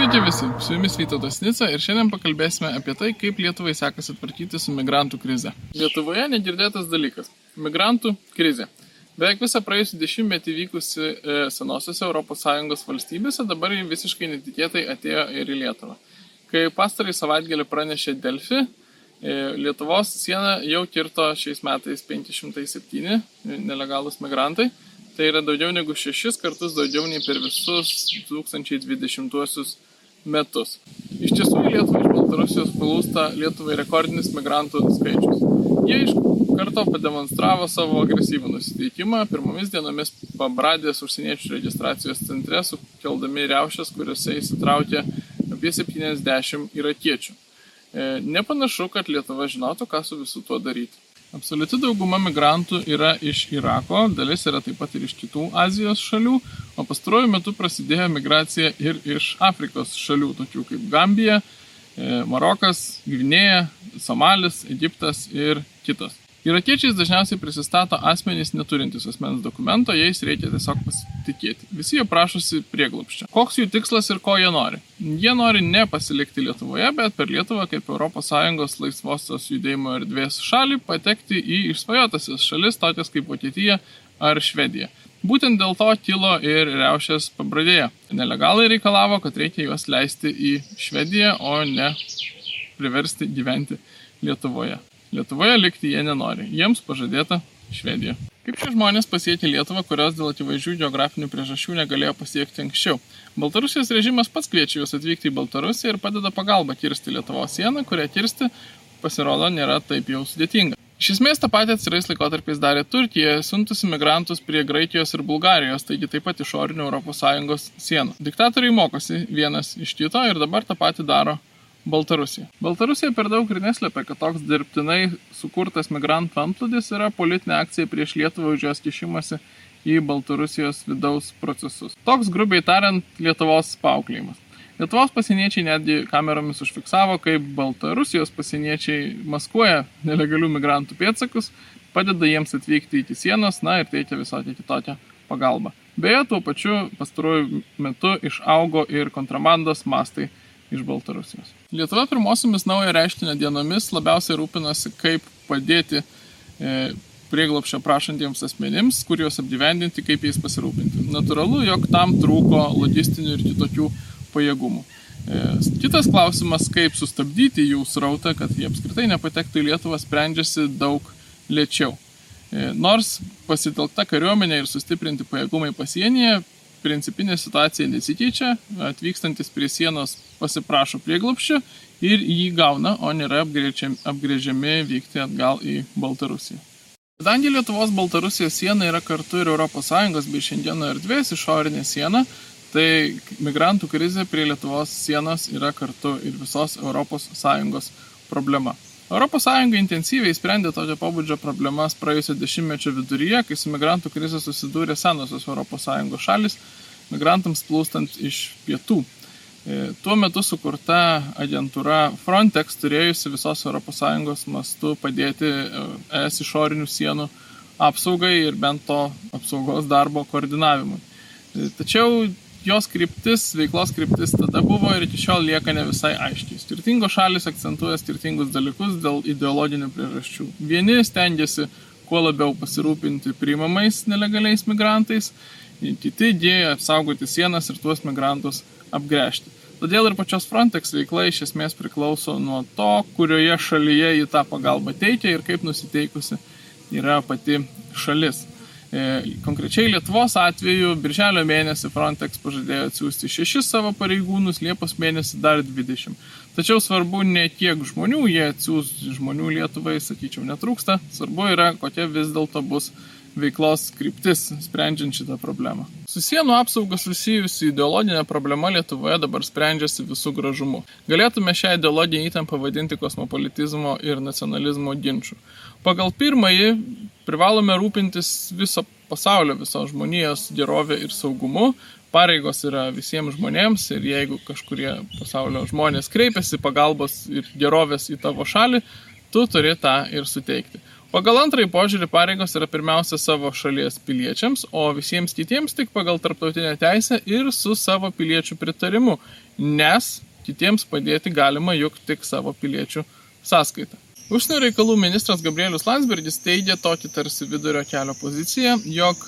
Sveiki visi, su jumis Vytautas Nica ir šiandien pakalbėsime apie tai, kaip Lietuvai sekasi tvarkyti su migrantų krize. Lietuvoje negirdėtas dalykas - migrantų krizė. Beveik visą praėjusį dešimtmetį vykusi e, senosiose ES valstybėse dabar jį visiškai netikėtai atėjo ir į Lietuvą. Kai pastarai savaitgalį pranešė Delfi, e, Lietuvos sieną jau kirto šiais metais 507 nelegalus migrantai Tai yra daugiau negu šešis kartus daugiau nei per visus 2020 metus. Iš tiesų, Lietuvai iš Baltarusijos plūsta Lietuvai rekordinis migrantų skaičius. Jie iš karto pademonstravo savo agresyvų nusiteikimą. Pirmomis dienomis pabradės užsieniečių registracijos centre sukeldami riaušės, kuriuose įsitraukė apie 70 irakiečių. E, nepanašu, kad Lietuva žinotų, ką su visu tuo daryti. Absoliuti dauguma migrantų yra iš Irako, dalis yra taip pat ir iš kitų Azijos šalių, o pastaruoju metu prasidėjo migracija ir iš Afrikos šalių, tokių kaip Gambija, e, Marokas, Gvinėja, Somalis, Egiptas ir kitos. Irakiečiais dažniausiai prisistato asmenys neturintys asmens dokumento, jais reikia tiesiog pasitikėti. Visi jie prašosi prieglopščio. Koks jų tikslas ir ko jie nori? Jie nori ne pasilikti Lietuvoje, bet per Lietuvą kaip ES laisvosios judėjimo erdvės šalį patekti į išsvajotasias šalis, tokias kaip Vokietija ar Švedija. Būtent dėl to kilo ir riaušės pabradėje. Nelegalai reikalavo, kad reikia juos leisti į Švediją, o ne priversti gyventi Lietuvoje. Lietuvoje likti jie nenori, jiems pažadėta Švedija. Kaip šie žmonės pasiekė Lietuvą, kurios dėl akivaizdžių geografinių priežasčių negalėjo pasiekti anksčiau? Baltarusijos režimas pats kviečia juos atvykti į Baltarusiją ir padeda pagalbą kirsti Lietuvos sieną, kurią kirsti pasirodo nėra taip jau sudėtinga. Iš esmės tą patį atsirais laikotarpiais darė Turkija, siuntusi migrantus prie Graikijos ir Bulgarijos, taigi taip pat išorinių ES sienų. Diktatoriai mokosi vienas iš kito ir dabar tą patį daro Baltarusija. Baltarusija per daug ir neslėpia, kad toks dirbtinai sukurtas migrantų antplūdis yra politinė akcija prieš Lietuvą už jos kišimasi į Baltarusijos vidaus procesus. Toks grubiai tariant Lietuvos paauklėjimas. Lietuvos pasieniečiai netgi kameromis užfiksavo, kaip Baltarusijos pasieniečiai maskuoja nelegalių migrantų pėdsakus, padeda jiems atvykti iki sienos, na ir teikia visokią kitokią pagalbą. Beje, tuo pačiu pastaruoju metu išaugo ir kontrabandos mastai iš Baltarusijos. Lietuva pirmosiomis naujo reiškinio dienomis labiausiai rūpinasi, kaip padėti e, prieglopščio prašantiems asmenims, kur juos apgyvendinti, kaip jais pasirūpinti. Natūralu, jog tam trūko logistinių ir kitokių pajėgumų. E, kitas klausimas, kaip sustabdyti jų srautą, kad jie apskritai nepatektų į Lietuvą, sprendžiasi daug lėčiau. E, nors pasitelkta kariuomenė ir sustiprinti pajėgumai pasienyje, principinė situacija nesikeičia, atvykstantis prie sienos pasiprašo prieglopščio ir jį gauna, o nėra apgrėžiami vykti atgal į Baltarusiją. Kadangi Lietuvos Baltarusijos siena yra kartu ir ES bei šiandieno erdvės išorinė siena, tai migrantų krizė prie Lietuvos sienos yra kartu ir visos ES problema. ES intensyviai sprendė tokio pobūdžio problemas praėjusio dešimtmečio viduryje, kai su migrantų krize susidūrė senosios ES šalis, migrantams plūstant iš pietų. E, tuo metu sukurta agentūra Frontex turėjusi visos ES mastu padėti e, ES išorinių sienų apsaugai ir bent to apsaugos darbo koordinavimui. E, tačiau jos kryptis, veiklos kryptis tada buvo ir iki šiol lieka ne visai aiškiai. Skirtingos šalis akcentuoja skirtingus dalykus dėl ideologinių priežasčių. Vieni stengiasi kuo labiau pasirūpinti priimamais nelegaliais migrantais, kiti dėja apsaugoti sienas ir tuos migrantus apgręžti. Todėl ir pačios Frontex veikla iš esmės priklauso nuo to, kurioje šalyje jį tą pagalbą teikia ir kaip nusiteikusi yra pati šalis. E, konkrečiai Lietuvos atveju birželio mėnesį Frontex pažadėjo atsiųsti šešis savo pareigūnus, Liepos mėnesį dar 20. Tačiau svarbu ne kiek žmonių jie atsiūs, žmonių Lietuvai, sakyčiau, netrūksta, svarbu yra, kokia vis dėlto bus veiklos kryptis, sprendžiant šitą problemą. Su sienų apsauga susijusi ideologinė problema Lietuvoje dabar sprendžiasi visų gražumu. Galėtume šią ideologinę įtampą vadinti kosmopolitizmo ir nacionalizmo ginčių. Pagal pirmąjį privalome rūpintis viso pasaulio, visos žmonijos gerovė ir saugumu. Pareigos yra visiems žmonėms ir jeigu kažkurie pasaulio žmonės kreipiasi pagalbos ir gerovės į tavo šalį, tu turi tą ir suteikti. Pagal antrąjį požiūrį pareigos yra pirmiausia savo šalies piliečiams, o visiems kitiems tik pagal tarptautinę teisę ir su savo piliečių pritarimu, nes kitiems padėti galima juk tik savo piliečių sąskaitą. Užsienio reikalų ministras Gabrielius Landsbergis teigia tokį tarsi vidurio kelio poziciją, jog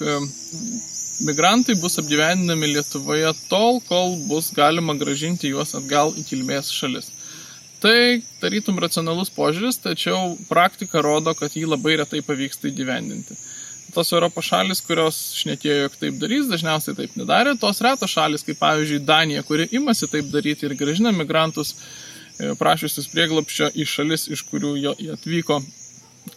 migrantai bus apgyvendinami Lietuvoje tol, kol bus galima gražinti juos atgal į kilmės šalis. Tai tarytum racionalus požiūris, tačiau praktika rodo, kad jį labai retai pavyksta įgyvendinti. Tos Europos šalis, kurios šnekėjo, jog taip darys, dažniausiai taip nedarė. Tos retos šalis, kaip pavyzdžiui Danija, kuri imasi taip daryti ir gražina migrantus e, prašysius prieglapščio į šalis, iš kurių jie atvyko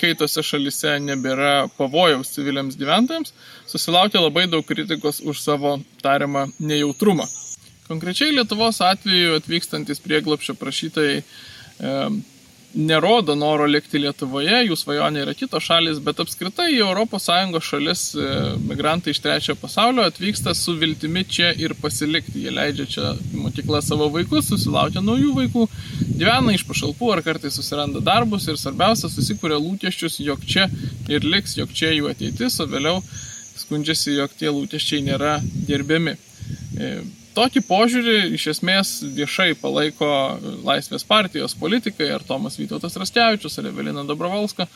kai tose šalise nebėra pavojaus civiliams gyventojams, susilaukia labai daug kritikos už savo tariamą nejautrumą. Konkrečiai Lietuvos atveju atvykstantis prieglapšio prašytojai e, nerodo noro likti Lietuvoje, jų svajonė yra kitos šalis, bet apskritai į ES šalis e, migrantai iš trečiojo pasaulio atvyksta su viltimi čia ir pasilikti. Jie leidžia čia mokyklą savo vaikus, susilaukia naujų vaikų, gyvena iš pašalpų ar kartais susiranda darbus ir svarbiausia susikūrė lūkesčius, jog čia ir liks, jog čia jų ateitis, o vėliau skundžiasi, jog tie lūkesčiai nėra gerbiami. E, Tokį požiūrį iš esmės viešai palaiko Laisvės partijos politikai, ar Tomas Vytautas Raskevičius, ar Evelina Dobrovalska.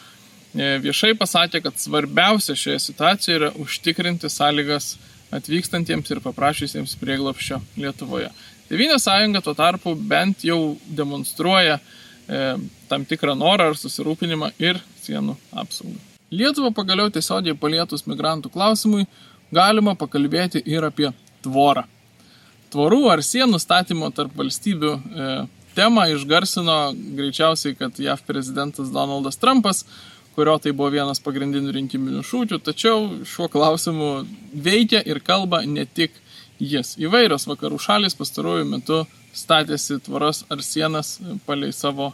E, viešai pasakė, kad svarbiausia šioje situacijoje yra užtikrinti sąlygas atvykstantiems ir paprašysiems prieglopščio Lietuvoje. Tevinė sąjunga tuo tarpu bent jau demonstruoja e, tam tikrą norą ar susirūpinimą ir sienų apsaugą. Lietuvą pagaliau tiesiogiai palietus migrantų klausimui galima pakalbėti ir apie tvorą tvorų ar sienų statymo tarp valstybių e, temą išgarsino greičiausiai, kad JAV prezidentas Donaldas Trumpas, kurio tai buvo vienas pagrindinių rinkiminių šūkių, tačiau šiuo klausimu veikia ir kalba ne tik jis. Įvairios vakarų šalis pastaruoju metu statėsi tvoras ar sienas palei savo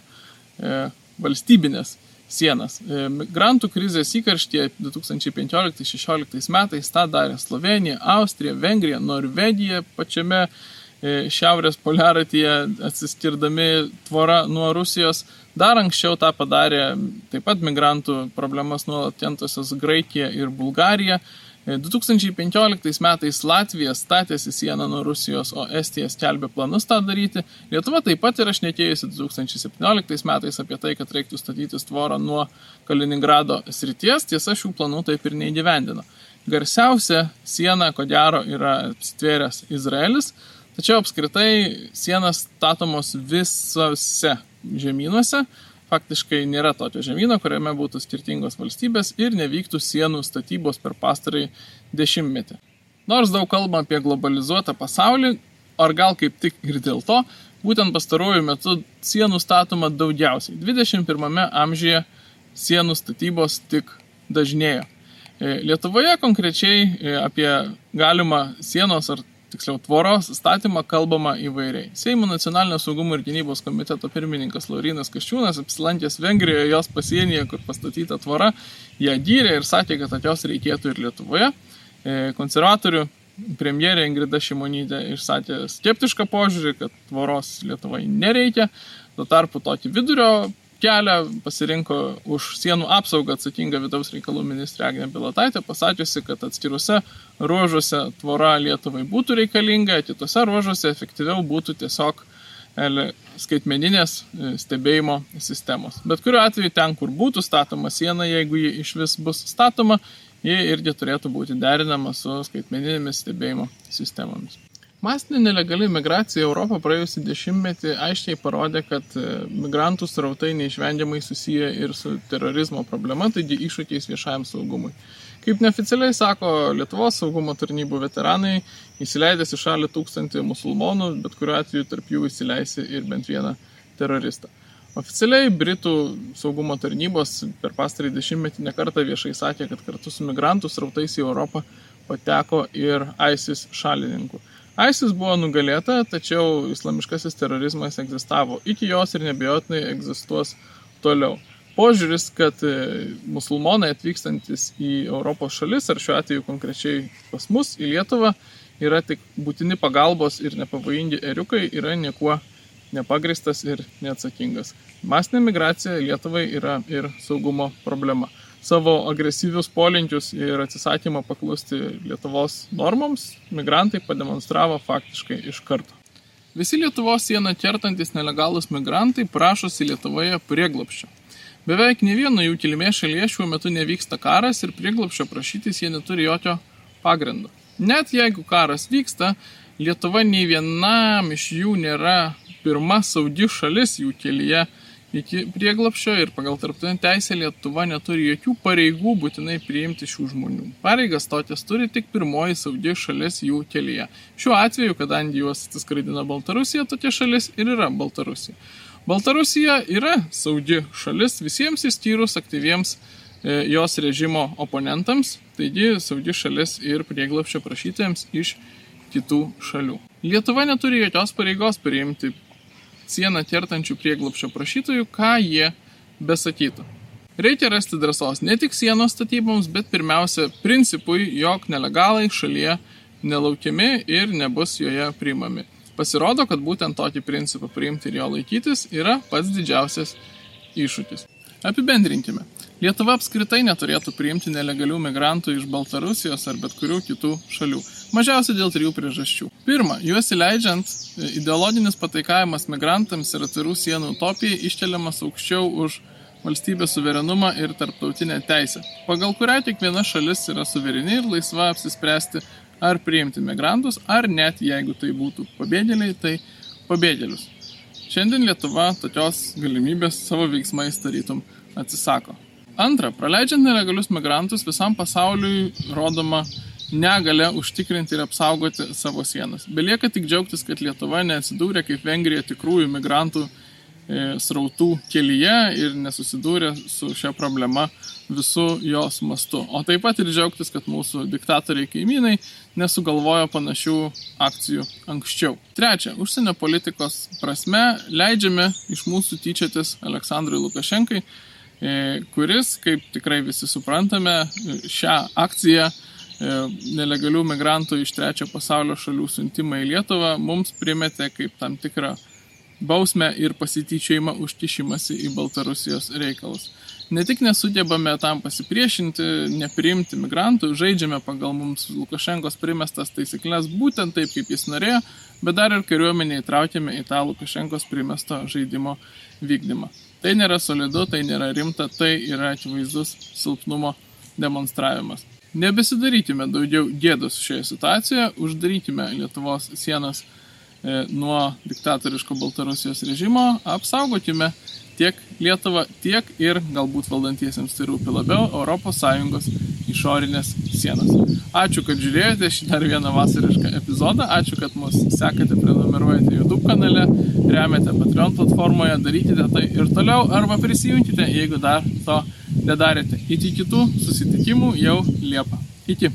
e, valstybinės sienas. E, migrantų krizės įkarštyje 2015-2016 metais tą darė Slovenija, Austrija, Vengrija, Norvegija pačiame e, šiaurės poliaratyje atsiskirdami tvorą nuo Rusijos. Dar anksčiau tą padarė taip pat migrantų problemas nuolat kentusios Graikija ir Bulgarija. 2015 metais Latvija statėsi sieną nuo Rusijos, o Estija skelbė planus tą daryti. Lietuva taip pat yra šnekėjusi 2017 metais apie tai, kad reiktų statyti tvorą nuo Kaliningrado srities, tiesa šių planų taip ir neįgyvendino. Garsiausia siena, ko gero, yra stvėręs Izraelis, tačiau apskritai sienas statomos visose žemynuose, faktiškai nėra tokio žemyno, kuriame būtų skirtingos valstybės ir nevyktų sienų statybos per pastarąjį dešimtmetį. Nors daug kalba apie globalizuotą pasaulį, ar gal kaip tik ir dėl to, būtent pastaruoju metu sienų statoma daugiausiai. 21 amžiuje sienų statybos tik dažnėjo. E, Lietuvoje konkrečiai e, apie galimą sienos ar tiksliau tvoros statymą kalbama įvairiai. Seimo nacionalinio saugumo ir gynybos komiteto pirmininkas Laurinas Kaščiūnas apsilankęs Vengrijoje jos pasienyje, kur pastatyta tvora, ją gyrė ir sakė, kad tokios reikėtų ir Lietuvoje. E, konservatorių premjerė Ingrida Šimonytė išsakė skeptišką požiūrį, kad tvoros Lietuvoje nereikia. Tuo tarpu tokį vidurio kelią pasirinko už sienų apsaugą atsakinga vidaus reikalų ministrė Agnė Bilotaitė, pasakiusi, kad atskiruose ruožuose tvora Lietuvai būtų reikalinga, kitose ruožuose efektyviau būtų tiesiog skaitmeninės e, stebėjimo sistemos. Bet kuriuo atveju ten, kur būtų statoma siena, jeigu ji iš vis bus statoma, ji irgi turėtų būti derinama su skaitmeninėmis stebėjimo sistemomis. Masinė nelegali migracija į Europą praėjusį dešimtmetį aiškiai parodė, kad e, migrantų srautai neišvengiamai susiję ir su terorizmo problema, taigi iššūkiais viešajam saugumui. Kaip neoficialiai sako Lietuvos saugumo tarnybų veteranai, įsileidęs į šalį tūkstantį musulmonų, bet kuriuo atveju tarp jų įsileisi ir bent vieną teroristą. Oficialiai Britų saugumo tarnybos per pastarį dešimtmetį nekartą viešai sakė, kad kartu su migrantų srautais į Europą pateko ir ISIS šalininkų. ISIS buvo nugalėta, tačiau islamiškasis terorizmas egzistavo iki jos ir nebejotinai egzistuos toliau. Požiūris, kad e, musulmonai atvykstantis į Europos šalis, ar šiuo atveju konkrečiai pas mus į Lietuvą, yra tik būtini pagalbos ir nepavojingi eriukai, yra niekuo nepagristas ir neatsakingas. Masinė migracija Lietuvai yra ir saugumo problema. Savo agresyvius polinkius ir atsisakymą paklusti Lietuvos normoms, migrantai pademonstravo faktiškai iš karto. Visi Lietuvos sieną kertantis nelegalus migrantai prašosi Lietuvoje prieglopščio. Beveik ne vieno jų kilmės šalyje šiuo metu nevyksta karas ir prieglopščio prašytis jie neturi jokio pagrindo. Net jeigu karas vyksta, Lietuva nei vienam iš jų nėra pirma saudi šalis jų kelyje iki prieglopščio ir pagal tarptautinę teisę Lietuva neturi jokių pareigų būtinai priimti šių žmonių. Pareigas totis turi tik pirmoji saudi šalis jų kelyje. Šiuo atveju, kadangi juos atsiskraidina Baltarusija, tokia šalis ir yra Baltarusija. Baltarusija yra saudi šalis visiems įstyrus aktyviems e, jos režimo oponentams, taigi saudi šalis ir prieglapščio prašytojams iš kitų šalių. Lietuva neturi jokios pareigos priimti sieną kertančių prieglapščio prašytojų, ką jie besakytų. Reikia rasti drąsos ne tik sienos statyboms, bet pirmiausia principui, jog nelegalai šalyje nelaukiami ir nebus joje priimami. Pasirodo, kad būtent tokį principą priimti ir jo laikytis yra pats didžiausias iššūkis. Apibendrinkime. Lietuva apskritai neturėtų priimti nelegalių migrantų iš Baltarusijos ar bet kurių kitų šalių. Mažiausiai dėl trijų priežasčių. Pirma, juos įleidžiant, ideologinis pataikavimas migrantams ir atvirų sienų utopijai iškeliamas aukščiau už valstybės suverenumą ir tarptautinę teisę, pagal kurią kiekviena šalis yra suvereni ir laisva apsispręsti, ar priimti migrantus, ar net jeigu tai būtų pabėgėliai, tai pabėgėlius. Šiandien Lietuva tokios galimybės savo veiksmais tarytum atsisako. Antra, praleidžiant nelegalius migrantus visam pasauliui rodoma negalę užtikrinti ir apsaugoti savo sienas. Belieka tik džiaugtis, kad Lietuva neatsidūrė kaip Vengrija tikrųjų migrantų e, srautų kelyje ir nesusidūrė su šia problema visų jos mastu. O taip pat ir džiaugtis, kad mūsų diktatoriai kaimynai nesugalvojo panašių akcijų anksčiau. Trečia, užsienio politikos prasme leidžiame iš mūsų tyčiatis Aleksandrui Lukašenkai E, kuris, kaip tikrai visi suprantame, šią akciją e, nelegalių migrantų iš trečio pasaulio šalių siuntimą į Lietuvą mums primetė kaip tam tikrą bausmę ir pasityčiojimą užkišimasi į Baltarusijos reikalus. Ne tik nesugebame tam pasipriešinti, nepriimti migrantų, žaidžiame pagal mums Lukašenkos primestas taisyklės būtent taip, kaip jis norėjo, bet dar ir kariuomenė įtraukėme į tą Lukašenkos primesto žaidimo vykdymą. Tai nėra solidu, tai nėra rimta, tai yra akivaizdus silpnumo demonstravimas. Nebesidarykime daugiau gėdos šioje situacijoje, uždarykime Lietuvos sienas e, nuo diktatoriško Baltarusijos režimo, apsaugokime tiek Lietuvą, tiek ir galbūt valdantiesiems tai rūpi labiau ES išorinės sienas. Ačiū, kad žiūrėjote šį dar vieną vasarišką epizodą, ačiū, kad mus sekate, prenumeruojate YouTube kanale, remiate Patreon platformoje, darykite tai ir toliau arba prisijunkite, jeigu dar to nedarėte. Iki kitų susitikimų jau Liepą. Iki.